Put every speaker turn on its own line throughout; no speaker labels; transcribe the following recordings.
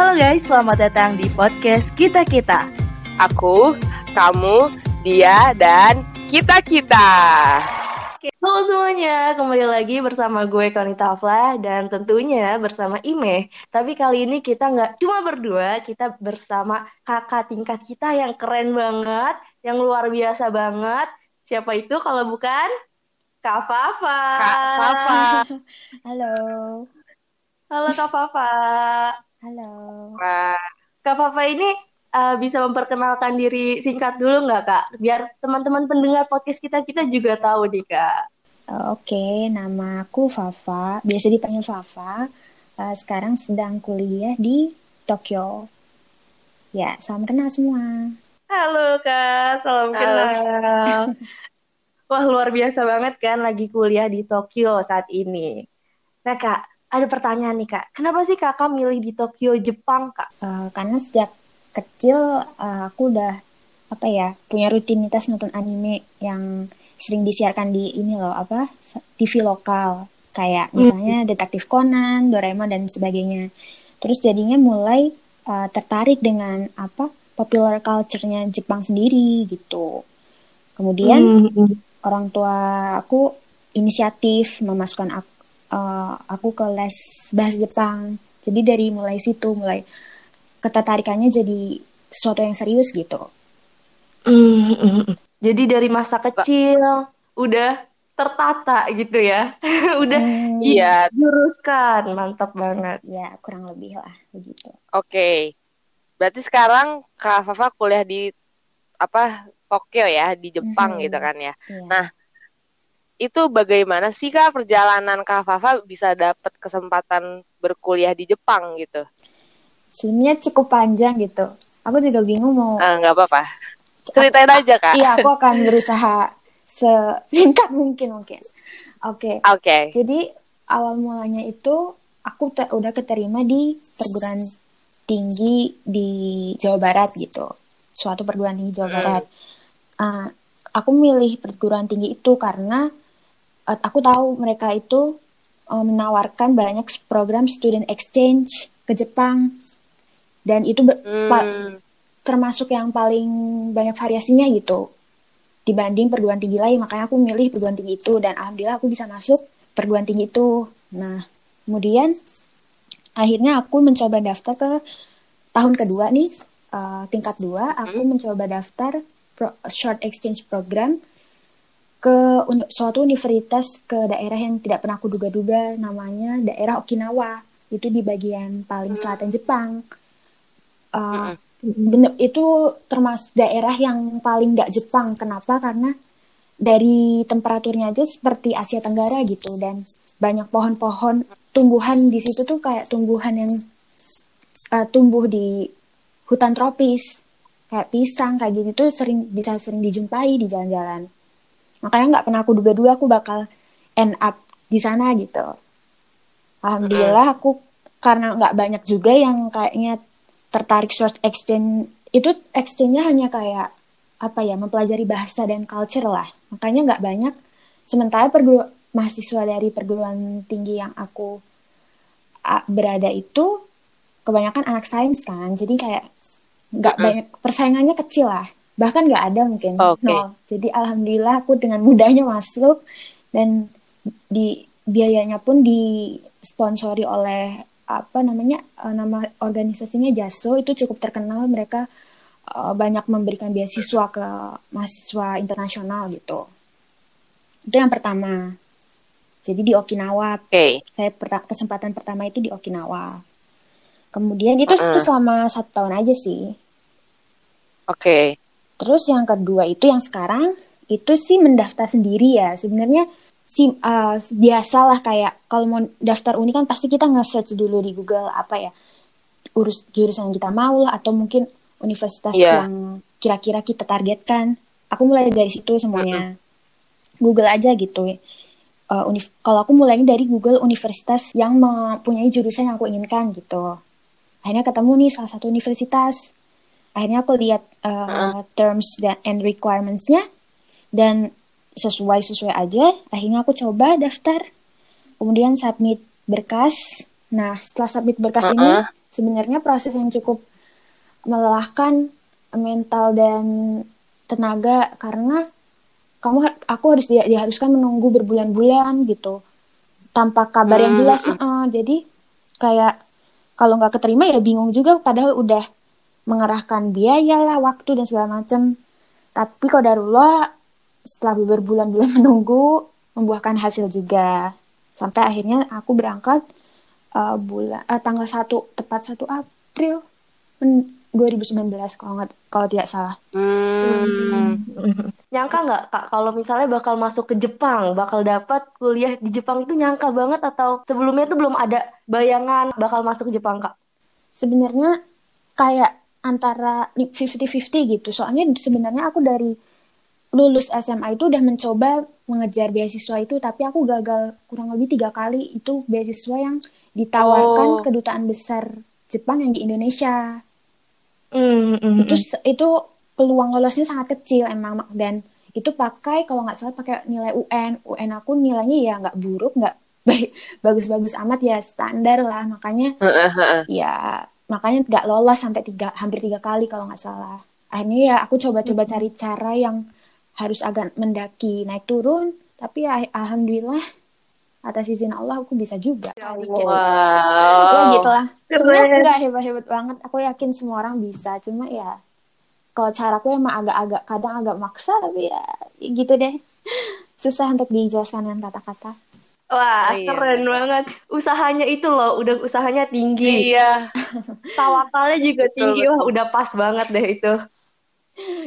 Halo guys, selamat datang di podcast Kita Kita.
Aku, kamu, dia, dan kita-kita.
Halo semuanya, kembali lagi bersama gue Konita Afla dan tentunya bersama Ime. Tapi kali ini kita nggak cuma berdua, kita bersama kakak tingkat kita yang keren banget, yang luar biasa banget. Siapa itu kalau bukan Kak Fafa.
Kak Fafa.
Halo.
Halo Kak Fafa.
Halo.
Kak Fafa ini uh, bisa memperkenalkan diri singkat dulu nggak Kak? Biar teman-teman pendengar podcast kita kita juga tahu nih Kak.
Uh, Oke, nama aku Fafa. Biasa dipanggil Fafa. Uh, sekarang sedang kuliah di Tokyo. Ya, salam kenal semua.
Halo Kak, salam
Halo.
kenal. Wah luar biasa banget kan lagi kuliah di Tokyo saat ini. Nah Kak, ada pertanyaan nih Kak. Kenapa sih Kakak milih di Tokyo, Jepang Kak?
Uh, karena sejak kecil uh, aku udah apa ya punya rutinitas nonton anime yang sering disiarkan di ini loh apa TV lokal kayak misalnya Detektif Conan, Doraemon dan sebagainya. Terus jadinya mulai uh, tertarik dengan apa popular culture-nya Jepang sendiri gitu. Kemudian
Hmm,
orang tua aku inisiatif memasukkan aku, uh, aku ke les bahasa Jepang. Jadi dari mulai situ mulai ketertarikannya jadi sesuatu yang serius gitu.
hmm, hmm, hmm. Jadi dari masa kecil udah tertata gitu ya. udah
Hmm,
iya,
juruskan, mantap banget.
ya kurang lebih lah begitu.
oke. Berarti sekarang Kak Fafa kuliah di apa Tokyo ya, di Jepang
Mhm.
gitu kan ya.
Iya.
Nah, Itu bagaimana sih Kak perjalanan Kak Fafa bisa dapat kesempatan berkuliah di Jepang gitu?
Sebenarnya cukup panjang gitu. Aku juga bingung mau.
Eh, nggak apa-apa. Ceritain aja Kak.
Iya, aku akan berusaha sesingkat mungkin mungkin. Oke.
Oke.
Jadi awal mulanya itu aku te- udah keterima di perguruan tinggi di Jawa Barat gitu. Suatu perguruan tinggi Jawa
Hmm.
Barat. Ah, aku milih perguruan tinggi itu karena aku tahu mereka itu eh, menawarkan banyak program student exchange ke Jepang. Dan itu
Hmm,
termasuk yang paling banyak variasinya gitu. Dibanding perguruan tinggi lain makanya aku milih perguruan tinggi itu. Dan alhamdulillah aku bisa masuk perguruan tinggi itu. Nah kemudian akhirnya aku mencoba daftar ke tahun kedua nih eh, tingkat dua. Aku mencoba daftar pro- short exchange program ke un- suatu universitas ke daerah yang tidak pernah aku duga-duga namanya daerah Okinawa itu di bagian paling selatan Jepang Eh, bener itu termasuk daerah yang paling nggak Jepang. Kenapa? Karena dari temperaturnya aja seperti Asia Tenggara gitu dan banyak pohon-pohon tumbuhan di situ tuh kayak tumbuhan yang uh, tumbuh di hutan tropis kayak pisang kayak gitu tuh sering bisa sering dijumpai di jalan-jalan. Makanya nggak pernah aku duga-duga aku bakal end up di sana gitu. Alhamdulillah aku karena nggak banyak juga yang kayaknya tertarik short exchange itu exchange-nya hanya kayak apa ya mempelajari bahasa dan culture lah. Makanya nggak banyak. Sementara perguru mahasiswa dari perguruan tinggi yang aku berada itu kebanyakan anak sains kan. Jadi kayak nggak banyak persaingannya kecil lah bahkan nggak ada mungkin.
Oke.
nol. Jadi alhamdulillah aku dengan mudahnya masuk dan di biayanya pun disponsori oleh apa namanya eh, nama organisasinya JASO. Itu cukup terkenal. Mereka eh, banyak memberikan beasiswa ke mahasiswa internasional gitu. Itu yang pertama. Jadi di Okinawa.
Oke.
saya perta- kesempatan pertama itu di Okinawa. Kemudian itu
Mm-mm.
itu selama satu tahun aja sih.
Oke.
Terus yang kedua itu yang sekarang itu sih mendaftar sendiri ya. Sebenarnya sih eh, biasalah kayak kalau mau daftar uni kan pasti kita nge-search dulu di Google apa ya urus jurusan yang kita mau lah atau mungkin universitas
Iya.
yang kira-kira kita targetkan. Aku mulai dari situ semuanya. Google aja gitu. Unif- kalau aku mulainya dari Google universitas yang mempunyai jurusan yang aku inginkan gitu. Akhirnya ketemu nih salah satu universitas akhirnya aku lihat uh, terms dan and requirements-nya. Dan sesuai sesuai aja akhirnya aku coba daftar. Kemudian submit berkas. Nah setelah submit berkas ini
Uh-uh.
sebenarnya proses yang cukup melelahkan mental dan tenaga karena kamu aku harus di, diharuskan menunggu berbulan-bulan gitu. Tanpa kabar yang
Hmm,
jelas. Heeh, jadi kayak kalau nggak keterima ya bingung juga. Padahal udah mengerahkan biaya lah waktu dan segala macam tapi kodarullah setelah berbulan-bulan menunggu membuahkan hasil juga sampai akhirnya aku berangkat eh, bulan eh, tanggal 1 tepat 1 April men- 2019 kalau nggak kalau tidak salah
Hmm.
Nyangka nggak kak kalau misalnya bakal masuk ke Jepang, bakal dapat kuliah di Jepang itu nyangka banget atau sebelumnya tuh belum ada bayangan bakal masuk ke Jepang kak?
sebenarnya kayak antara 50-50 gitu. Soalnya sebenarnya aku dari lulus SMA itu udah mencoba mengejar beasiswa itu, tapi aku gagal kurang lebih tiga kali itu beasiswa yang
Oh.
ditawarkan kedutaan besar Jepang yang di Indonesia.
Hmm, hmm,
Itu itu peluang lolosnya sangat kecil emang dan itu pakai kalau nggak salah pakai nilai UN. UN aku nilainya ya nggak buruk, nggak baik bagus-bagus amat ya standar lah. Makanya
Heeh, heeh.
ya makanya nggak lolos sampai tiga hampir tiga kali kalau nggak salah. Akhirnya ya aku coba-coba cari cara yang harus agak mendaki naik turun tapi ya alhamdulillah atas izin Allah aku bisa juga
Ya
kali gitu. ya
Wow.
gitu lah sebenarnya nggak hebat-hebat banget. Aku yakin semua orang bisa. Cuma ya kalau caraku emang agak-agak kadang agak maksa tapi ya gitu deh. Susah untuk dijelaskan dengan kata-kata
Wah,
Oh, iya,
keren
betul.
banget. Usahanya itu loh, udah usahanya tinggi.
Iya.
Tawakalnya juga
Betul,
tinggi.
betul.
Wah, udah pas banget deh itu.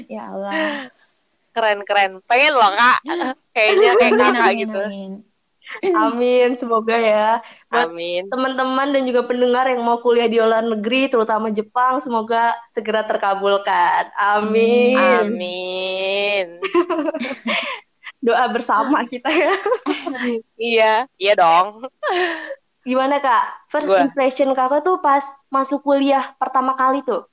ya Allah
Keren-keren. Pengen loh, Kak. Kayaknya kayak kakak
amin
gitu.
amin
Amin, semoga ya. Buat
Amin.
teman-teman dan juga pendengar yang mau kuliah di luar negeri, terutama Jepang, semoga segera terkabulkan. Amin.
Amin.
Doa bersama kita ya.
Iya, iya dong.
Gimana kak? First
Gua.
impression kakak tuh pas masuk kuliah pertama kali tuh,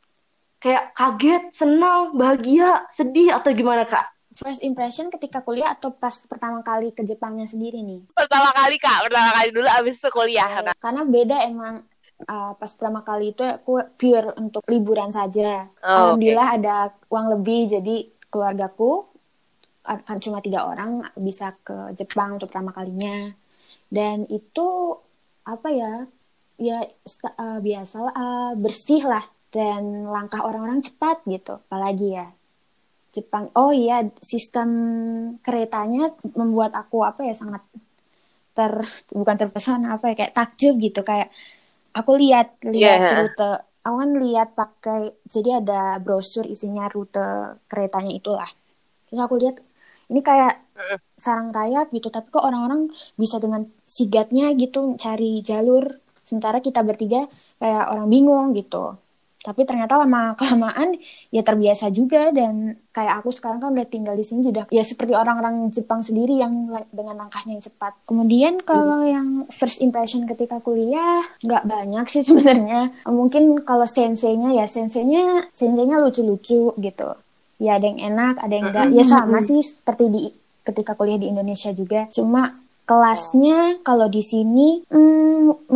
kayak kaget, senang, bahagia, sedih atau gimana kak?
First impression ketika kuliah atau pas pertama kali ke Jepangnya sendiri nih?
Pertama kali, Kak. Pertama kali dulu abis itu kuliah. Nah,
Karena beda emang uh, pas pertama kali itu aku pure untuk liburan saja.
Oh,
Alhamdulillah ada uang lebih jadi keluargaku kan cuma tiga orang bisa ke Jepang untuk pertama kalinya. Dan itu apa ya? Ya uh, biasalah uh, bersih lah dan langkah orang-orang cepat gitu. Apalagi ya Jepang. Oh iya, sistem keretanya membuat aku apa ya sangat ter bukan terpesona apa ya kayak takjub gitu kayak aku lihat lihat
Yeah.
rute aku kan lihat pakai jadi ada brosur isinya rute keretanya itulah terus aku lihat ini kayak sarang rayap gitu tapi kok orang-orang bisa dengan sigatnya gitu cari jalur sementara kita bertiga kayak orang bingung gitu tapi ternyata lama kelamaan ya terbiasa juga dan kayak aku sekarang kan udah tinggal di sini sudah ya seperti orang-orang Jepang sendiri yang dengan langkahnya yang cepat. Kemudian kalau yang first impression ketika kuliah nggak banyak sih sebenarnya. Mungkin kalau senseinya ya senseinya senseinya lucu-lucu gitu. Ya ada yang enak, ada yang enggak. Ya sama sih seperti di ketika kuliah di Indonesia juga. Cuma kelasnya kalau di sini hmm,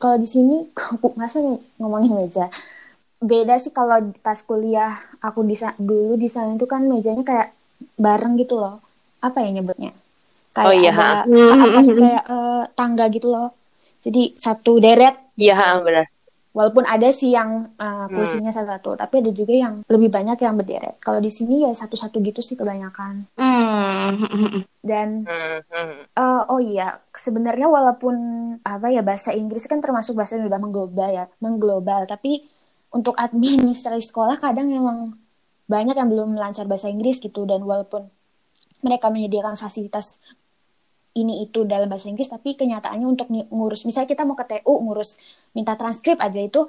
kalau di sini masa ngomongin meja? Beda sih kalau pas kuliah aku di dulu di sana itu kan mejanya kayak bareng gitu loh. Apa ya nyebutnya? Kayak
Oh, iya,
ada ke atas kayak eh, tangga gitu loh. Jadi satu deret.
Iya, benar.
Walaupun ada sih yang eh, kursinya satu-satu tapi ada juga yang lebih banyak yang berderet kalau di sini ya satu-satu gitu sih kebanyakan
Hmm.
dan
Hmm, hmm.
Eh, oh iya, sebenarnya walaupun apa ya bahasa Inggris kan termasuk bahasa yang udah mengglobal ya, mengglobal. Tapi untuk administrasi sekolah kadang memang banyak yang belum lancar bahasa Inggris gitu dan walaupun mereka menyediakan fasilitas ini itu dalam bahasa Inggris, tapi kenyataannya untuk ng- ngurus, misalnya kita mau ke TU ngurus minta transkrip aja itu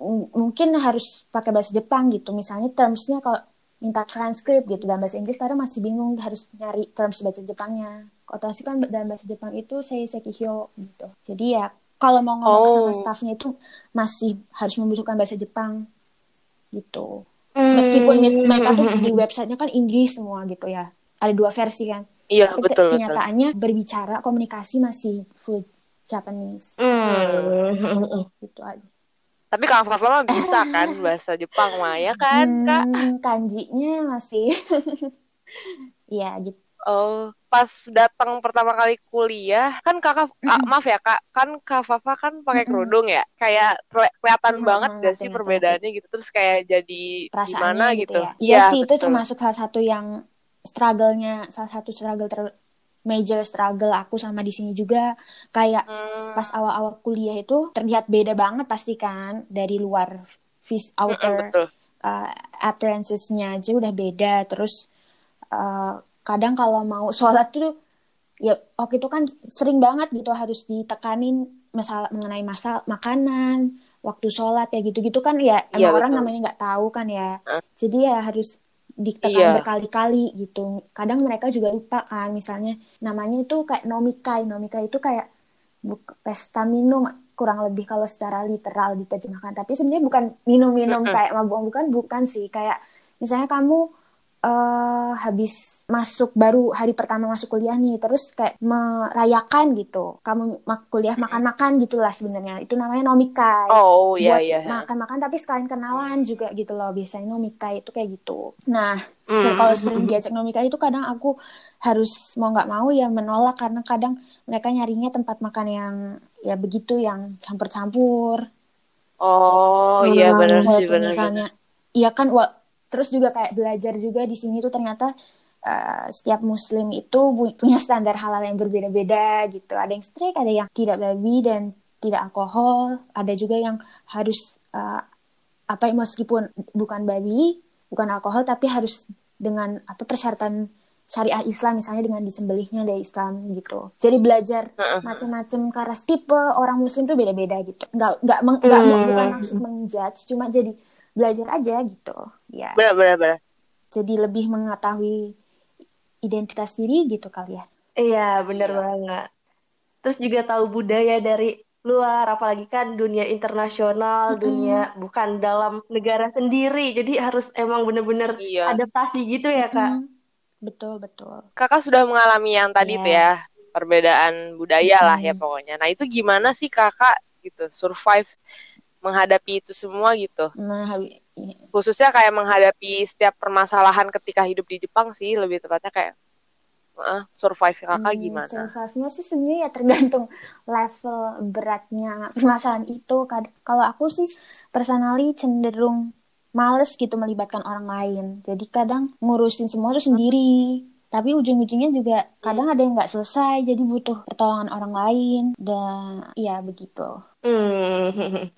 m- mungkin harus pakai bahasa Jepang gitu. Misalnya termsnya kalau minta transkrip gitu dalam bahasa Inggris kadang masih bingung harus nyari terms bahasa Jepangnya. Kalau transkrip kan dalam bahasa Jepang itu sei sekihyo gitu. Jadi ya kalau mau ngomong sama
Oh.
staffnya itu masih harus membutuhkan bahasa Jepang gitu.
Hmm.
Meskipun mis- mereka tuh di websitenya kan Inggris semua gitu ya. Ada dua versi kan.
Iya,
Tapi
betul, betul.
kenyataannya berbicara komunikasi masih full Japanese
Hmm.
gitu aja.
Tapi Kak Fafa mah bisa kan bahasa Jepang mah ya kan, Kak?
Hmm, kanjinya masih Iya gitu.
Oh, pas datang pertama kali kuliah, kan kakak, ah, maaf ya kak, kan kak Fafa kan pakai kerudung ya, kayak keli- kelihatan
Mm-mm,
banget gak sih perbedaannya gitu, terus kayak jadi
Perasaannya
gimana
gitu,
gitu?
ya. Iya
Iya,
sih itu
betul.
termasuk salah satu yang struggle-nya, salah satu struggle ter major struggle aku sama di sini juga. Kayak
Hmm,
pas awal-awal kuliah itu terlihat beda banget pasti kan dari luar vis outer uh, appearances-nya aja udah beda. Terus uh, kadang kalau mau sholat tuh ya waktu itu kan sering banget gitu harus ditekanin masalah mengenai masalah makanan waktu sholat ya gitu-gitu kan ya
Iya,
emang orang namanya nggak tahu kan ya.
Heeh.
jadi ya harus ditekan
Iya.
berkali-kali gitu. Kadang mereka juga lupa kan misalnya namanya itu kayak nomikai. Nomikai itu kayak pesta minum kurang lebih kalau secara literal diterjemahkan. Tapi sebenarnya bukan minum-minum kayak mabuk bukan bukan sih. Kayak misalnya kamu eh habis masuk baru hari pertama masuk kuliah nih terus kayak merayakan gitu. Kamu mak- kuliah makan-makan gitulah sebenarnya. Itu namanya nomikai
Oh iya
buat
iya.
makan-makan tapi sekalian kenalan juga gitu loh. Biasanya nomikai itu kayak gitu. Nah se- kalau sering diajak nomikai itu kadang aku harus mau nggak mau ya menolak karena kadang mereka nyarinya tempat makan yang ya begitu yang campur-campur.
Oh iya benar sih benar.
misalnya. Iya kan terus juga kayak belajar juga di sini tuh ternyata eh, setiap muslim itu pu- punya standar halal yang berbeda-beda gitu ada yang strict ada yang tidak babi dan tidak alkohol ada juga yang harus eh, apa meskipun bukan babi bukan alkohol tapi harus dengan apa persyaratan syariah Islam misalnya dengan disembelihnya dari Islam gitu jadi belajar
Heeh.
macam-macam karena tipe orang muslim tuh beda-beda gitu nggak nggak meng- nggak
Hmm.
bukan maksud mengjudge cuma jadi belajar aja gitu ya
Benar benar benar.
jadi lebih mengetahui identitas diri gitu kali ya
Iya, bener
Iya.
banget. Terus juga tahu budaya dari luar, apalagi kan dunia internasional,
Mm-mm.
dunia bukan dalam negara sendiri. Jadi harus emang bener-bener
Iya.
adaptasi gitu ya, Kak.
Hmm, betul betul
Kakak sudah mengalami yang tadi
Iya.
tuh ya, perbedaan budaya lah ya
Mm.
pokoknya. Nah, itu gimana sih Kakak gitu survive menghadapi itu semua gitu?
nah habi- iya.
Khususnya kayak menghadapi setiap permasalahan ketika hidup di Jepang sih, lebih tepatnya kayak eh, survive Kakak
Hmm,
gimana?
survive-nya sih sebenarnya ya tergantung level beratnya permasalahan itu. Kad- Kalau aku sih personally cenderung males gitu melibatkan orang lain. Jadi kadang ngurusin semua tuh sendiri. Tapi ujung-ujungnya juga kadang ada yang nggak selesai, jadi butuh pertolongan orang lain. Dan ya begitu.
Hmm.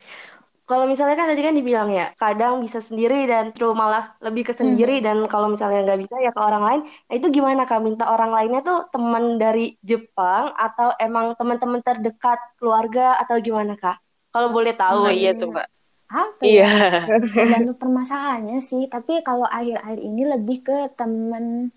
Kalau misalnya kan tadi kan dibilang ya, kadang bisa sendiri dan terus malah lebih ke sendiri dan kalau misalnya nggak bisa ya ke orang lain. Nah itu gimana Kak? Minta orang lainnya tuh teman dari Jepang atau emang teman-teman terdekat keluarga atau gimana Kak? Kalau boleh tahu.
Oh iya tuh Mbak.
Apa
Iya.
ya? tergantung permasalahannya sih tapi kalau akhir-akhir ini lebih ke temen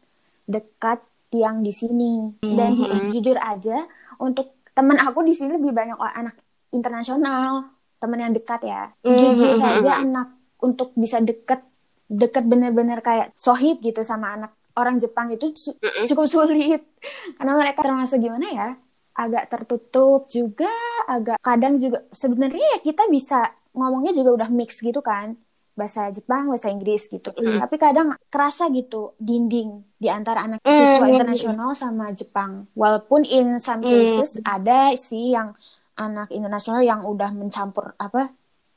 dekat yang di sini dan di sini jujur aja untuk temen aku di sini lebih banyak anak internasional temen yang dekat ya jujur
Mhm.
saja anak untuk bisa deket deket bener-bener kayak sohib gitu sama anak orang Jepang itu su-
Mm-mm.
cukup sulit karena mereka termasuk gimana ya agak tertutup juga agak kadang juga sebenarnya ya kita bisa ngomongnya juga udah mix gitu kan bahasa Jepang bahasa Inggris gitu
Mm.
tapi kadang kerasa gitu dinding di antara anak
Mm.
siswa internasional sama Jepang walaupun in some
Mm.
cases ada sih yang anak internasional yang udah mencampur apa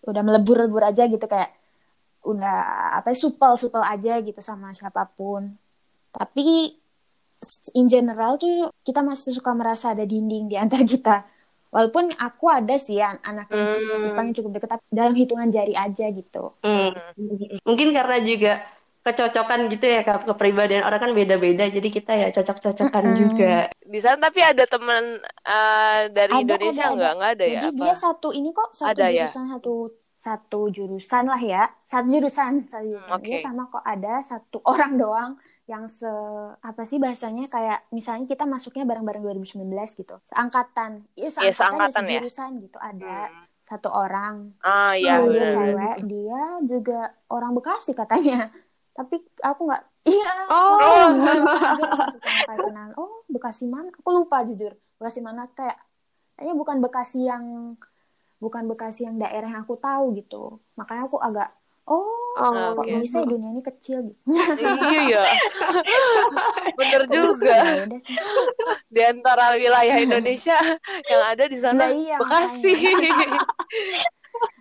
udah melebur-lebur aja gitu kayak udah apa supel supel aja gitu sama siapa pun tapi in general tuh kita masih suka merasa ada dinding di antara kita walaupun aku ada sih an- anak
Hmm.
Jepang yang cukup dekat tapi dalam hitungan jari aja gitu
Hmm. Mungkin karena juga kecocokan gitu ya Kak, kepribadian orang kan beda-beda, jadi kita ya cocok-cocokan
Mm-mm.
juga.
Di sana tapi ada teman eh, dari
Ada,
Indonesia
ada,
nggak? Nggak ada ya?
jadi
Apa?
dia satu ini kok satu
Ada ya?
jurusan satu satu jurusan lah ya satu jurusan satu jurusan
oke.
dia sama kok ada satu orang doang yang se apa sih bahasanya kayak misalnya kita masuknya bareng-bareng 2019 gitu seangkatan iya
Iya,
seangkatan,
seangkatan
ya
ya?
sejurusan gitu ada
Hmm.
satu orang
Ah iya
Oh,
dia cewek dia juga orang Bekasi katanya tapi aku nggak iya
Oh.
kenal oh Bekasi mana aku lupa jujur Bekasi mana kayak kayaknya bukan Bekasi yang bukan Bekasi yang daerah yang aku tahu gitu makanya aku agak oh,
Oh,
kok
oke.
bisa ya dunia ini kecil gitu
iya ya. Bener
Kok
juga.
ya? Sih.
Di antara wilayah Indonesia yang ada di sana
Nah, iya,
Bekasi.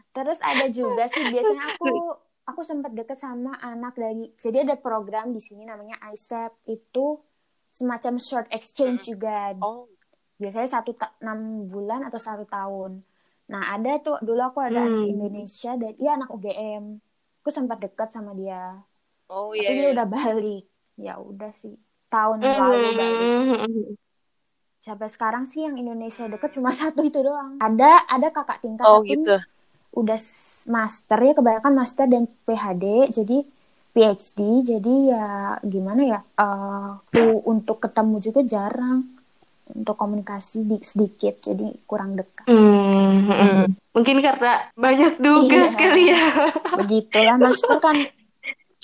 Terus ada juga sih biasanya aku aku sempat deket sama anak dari jadi ada program di sini namanya ISEP itu semacam short exchange juga
oh,
biasanya satu enam bulan atau satu tahun. Nah ada tuh dulu aku ada anak
Hmm.
Indonesia dan dia anak UGM. Aku sempat dekat sama dia.
oh
Tapi
iya.
dia
iya.
udah balik. Ya udah sih tahun lalu balik.
Hmm.
Sampai sekarang sih yang Indonesia deket cuma satu itu doang. Ada ada kakak tingkat
Oh
tapi
gitu.
udah master ya kebanyakan master dan PhD jadi PhD jadi ya gimana ya eh, tuh untuk ketemu juga jarang untuk komunikasi di, sedikit jadi kurang dekat
Hmm. Mungkin karena banyak tugas
Iya.
kali ya.
begitulah master kan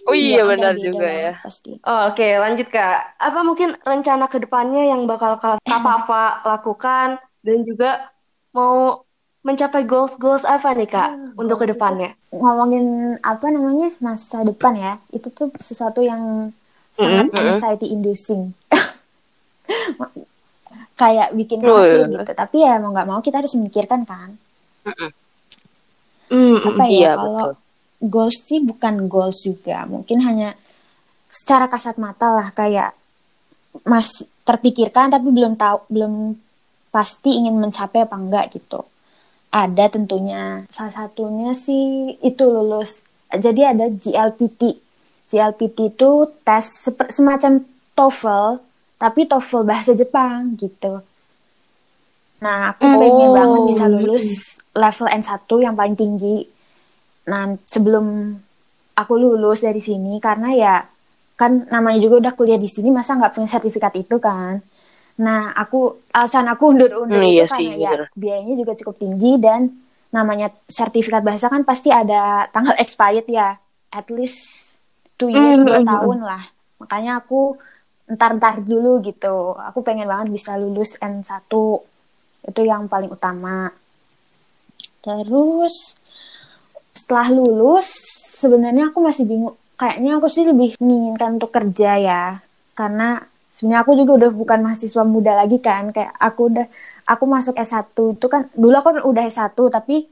Oh iya
ada
benar
beda
juga ya.
pasti
Oh, Oke, lanjut Kak. Apa mungkin rencana ke depannya yang bakal Kak Fafa lakukan dan juga mau mencapai goals-goals apa nih Kak
Ah,
untuk ke
goals itu
depannya?
ngomongin apa namanya masa depan ya. Itu tuh sesuatu yang sangat
Mm-mm.
anxiety inducing. Kayak bikin
Oh,
khawatir
iya.
gitu. Tapi ya mau nggak mau kita harus memikirkan kan.
Hmm,
apa ya
Iya
kalau
betul.
goals sih bukan goals juga. Mungkin hanya secara kasat mata lah kayak masih terpikirkan tapi belum tahu belum pasti ingin mencapai apa enggak gitu ada tentunya. Salah satunya sih itu lulus. Jadi ada GLPT GLPT itu tes semacam TOEFL tapi TOEFL bahasa Jepang gitu. Nah aku pengen
Oh.
banget bisa lulus level N1 yang paling tinggi. Nah sebelum aku lulus dari sini karena ya kan namanya juga udah kuliah di sini masa nggak punya sertifikat itu kan nah aku alasan aku undur-undur
Hmm,
itu
iya sih,
karena ya
bener.
biayanya juga cukup tinggi dan namanya sertifikat bahasa kan pasti ada tanggal expired ya at least two years
Hmm,
dua
hmm,
tahun lah. Makanya aku entar-entar dulu gitu. Aku pengen banget bisa lulus N1 itu yang paling utama. Terus setelah lulus sebenarnya aku masih bingung. Kayaknya aku sih lebih menginginkan untuk kerja ya. Karena sebenarnya aku juga udah bukan mahasiswa muda lagi kan kayak aku udah aku masuk S1 itu kan dulu aku udah S1 tapi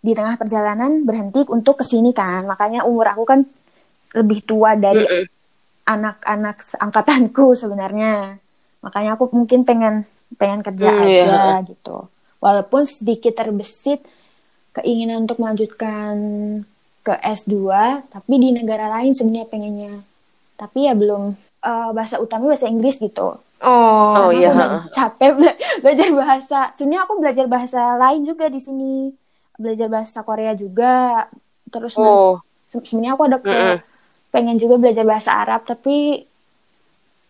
di tengah perjalanan berhenti untuk ke sini kan. Makanya umur aku kan lebih tua dari anak-anak angkatanku sebenarnya. Makanya aku mungkin pengen pengen kerja
Hmm,
aja gitu. Walaupun sedikit terbesit keinginan untuk melanjutkan ke S2 tapi di negara lain sebenarnya pengennya. Tapi ya belum eh, bahasa utama bahasa Inggris gitu.
Oh,
Oh, iya, heeh.
capek bela- belajar bahasa. Sebenarnya aku belajar bahasa lain juga di sini. Belajar bahasa Korea juga. Terus
Oh,
se- sebenarnya aku ada ke
Mm-mm.
pengen juga belajar bahasa Arab tapi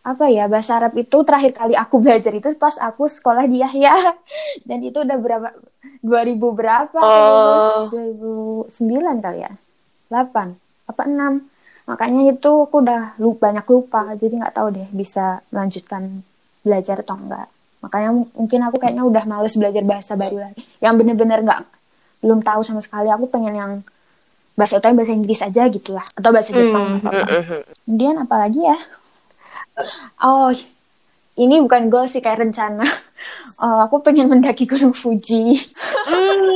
apa ya bahasa Arab itu terakhir kali aku belajar itu pas aku sekolah di Yahya. Dan itu udah berapa? 2000 berapa lulus 2009 kali ya? 8 apa 6 makanya itu aku udah lupa banyak lupa jadi nggak tahu deh bisa melanjutkan belajar atau enggak makanya mungkin aku kayaknya udah males belajar bahasa baru lagi. Yang bener-bener nggak belum tahu sama sekali. Aku pengen yang bahasa utama bahasa Inggris aja gitulah atau bahasa Jepang
Hmm,
apa. kemudian apa lagi ya? Oh ini bukan goal sih kayak rencana. Oh, aku pengen mendaki Gunung Fuji.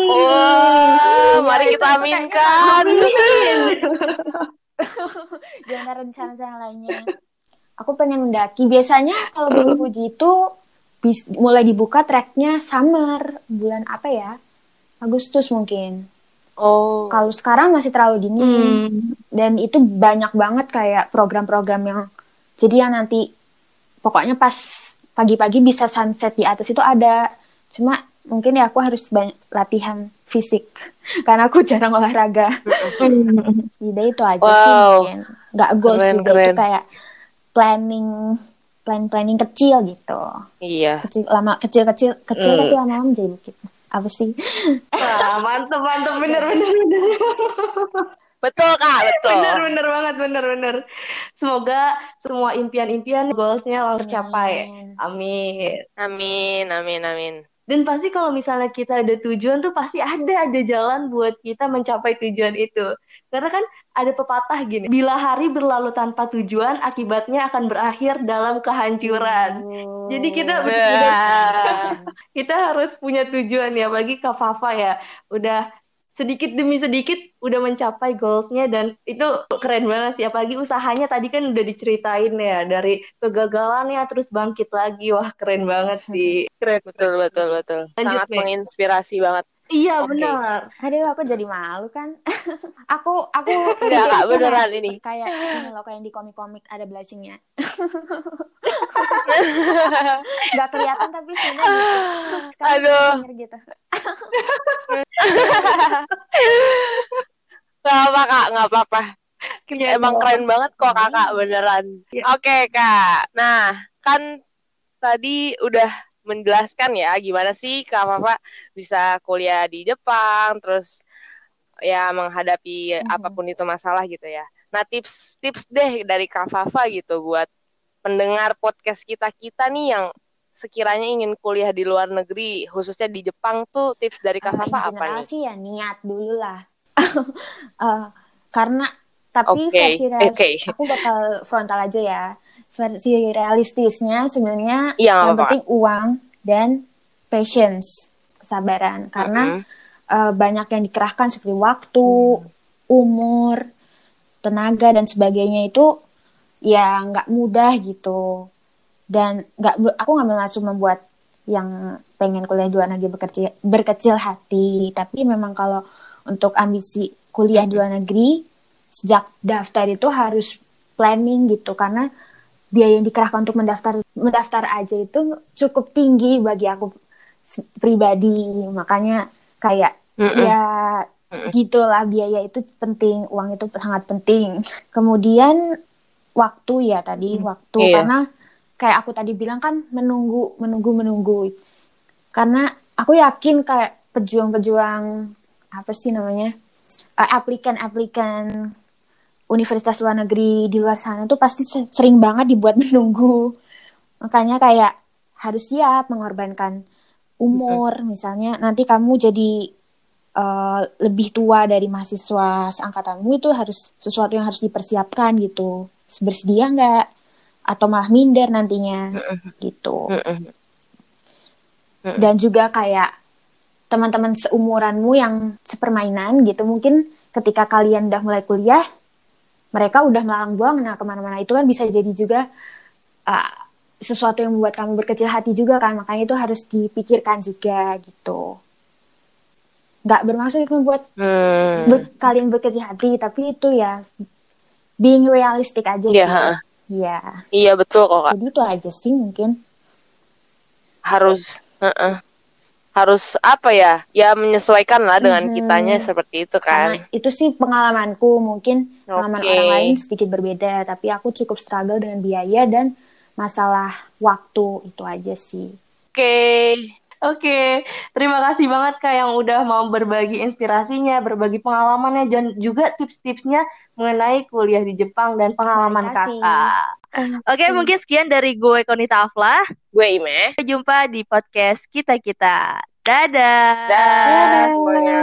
Wah,
Iya,
mari kita aminkan.
di antara rencana-rencana lainnya. Aku pengen mendaki. Biasanya kalau Gunung Fuji itu bis- mulai dibuka treknya summer, bulan apa ya? Agustus mungkin.
Oh,
Kalau sekarang masih terlalu dini.
Hmm.
Dan itu banyak banget kayak program-program yang jadi yang nanti pokoknya pas pagi-pagi bisa sunset di atas itu ada. Cuma mungkin ya aku harus banyak latihan fisik karena aku jarang olahraga. Jadi itu aja sih
Wow.
mungkin. Nggak goals
Keren,
juga itu
keren.
kayak planning plan planning kecil gitu.
iya.
Kecil lama kecil kecil kecil
Hmm.
tapi lama-lama menjadi bukit. Apa sih?
Wah, mantep, mantep, bener, bener, bener.
Betul, Kak, betul.
Bener, bener banget, bener, bener. Semoga semua impian-impian, goalsnya lalu tercapai.
Amin.
Amin.
Amin, amin, amin.
Dan pasti kalau misalnya kita ada tujuan tuh pasti ada ada jalan buat kita mencapai tujuan itu karena kan ada pepatah gini bila hari berlalu tanpa tujuan akibatnya akan berakhir dalam kehancuran
Oh.
jadi kita
Wah.
kita harus punya tujuan ya bagi Kak Fafa ya udah sedikit demi sedikit udah mencapai goalsnya dan itu keren banget sih apalagi usahanya tadi kan udah diceritain ya dari kegagalannya terus bangkit lagi wah keren banget sih keren
betul betul betul.
Lanjut,
Sangat menginspirasi banget.
Iya
Oke.
benar
Aduh, aku jadi malu kan. aku aku
Enggak, Kak,
mikirnya
beneran ini.
Kayak ini loh kayak yang di komik-komik ada blushingnya. Gak kelihatan tapi sebenarnya gitu.
Aduh.
gitu.
Gak apa kak, gak apa-apa.
Iya,
Emang
dong.
keren banget kok kakak beneran.
Iya.
Oke kak, nah kan tadi udah menjelaskan ya gimana sih kak Papa bisa kuliah di Jepang, terus ya menghadapi
Mhm.
apa pun itu masalah gitu ya. Nah tips-tips deh dari kak Fafa gitu buat pendengar podcast kita kita nih yang sekiranya ingin kuliah di luar negeri, khususnya di Jepang tuh tips dari kak Fafa
in
apa nih?
sih ya niat dulu lah. Eh, karena tapi
Oke,
versi
oke.
aku bakal frontal aja ya. Versi realistisnya sebenarnya
nggak
yang
apa-apa.
penting uang dan patience, kesabaran. Karena
Mm-mm.
eh, banyak yang dikerahkan seperti waktu,
Hmm.
umur, tenaga dan sebagainya itu ya nggak mudah gitu. Dan nggak aku nggak bermaksud membuat yang pengen kuliah di luar negeri berkecil, berkecil hati. Tapi memang kalau untuk ambisi kuliah di luar negeri sejak daftar itu harus planning gitu karena biaya yang dikerahkan untuk mendaftar mendaftar aja itu cukup tinggi bagi aku pribadi. Makanya kayak
Mm-mm.
ya gitulah biaya itu penting, uang itu sangat penting. Kemudian waktu ya tadi waktu
Iya.
karena kayak aku tadi bilang kan menunggu menunggu menunggu karena aku yakin kayak pejuang-pejuang apa sih namanya Eh, aplikan-aplikan universitas luar negeri di luar sana tuh pasti se- sering banget dibuat menunggu. Makanya kayak harus siap mengorbankan umur misalnya nanti kamu jadi eh, lebih tua dari mahasiswa seangkatanmu itu harus sesuatu yang harus dipersiapkan gitu. Bersedia nggak? Atau malah minder nantinya gitu. Dan juga kayak teman-teman seumuranmu yang sepermainan gitu mungkin ketika kalian udah mulai kuliah mereka udah melalang buana ke mana-mana itu kan bisa jadi juga uh, sesuatu yang membuat kamu berkecil hati juga kan makanya itu harus dipikirkan juga gitu nggak bermaksud itu membuat
Hmm.
ber- kalian berkecil hati tapi itu ya being realistic aja
Iya,
sih
ha.
ya
Iya betul kok kak.
jadi itu aja sih mungkin
Harus, heeh. Harus apa ya? Ya menyesuaikan lah dengan
Mhm.
kitanya seperti itu
Karena
kan.
itu sih pengalamanku, mungkin pengalaman orang lain sedikit berbeda, tapi aku cukup struggle dengan biaya dan masalah waktu itu aja sih.
Oke,
Oke, terima kasih banget Kak yang udah mau berbagi inspirasinya, berbagi pengalamannya, dan juga tips-tipsnya mengenai kuliah di Jepang dan pengalaman. Kakak. Oke, mungkin sekian dari gue Konita Afla.
gue Ime.
Sampai jumpa di podcast kita-kita. Dadah.
Dah semuanya.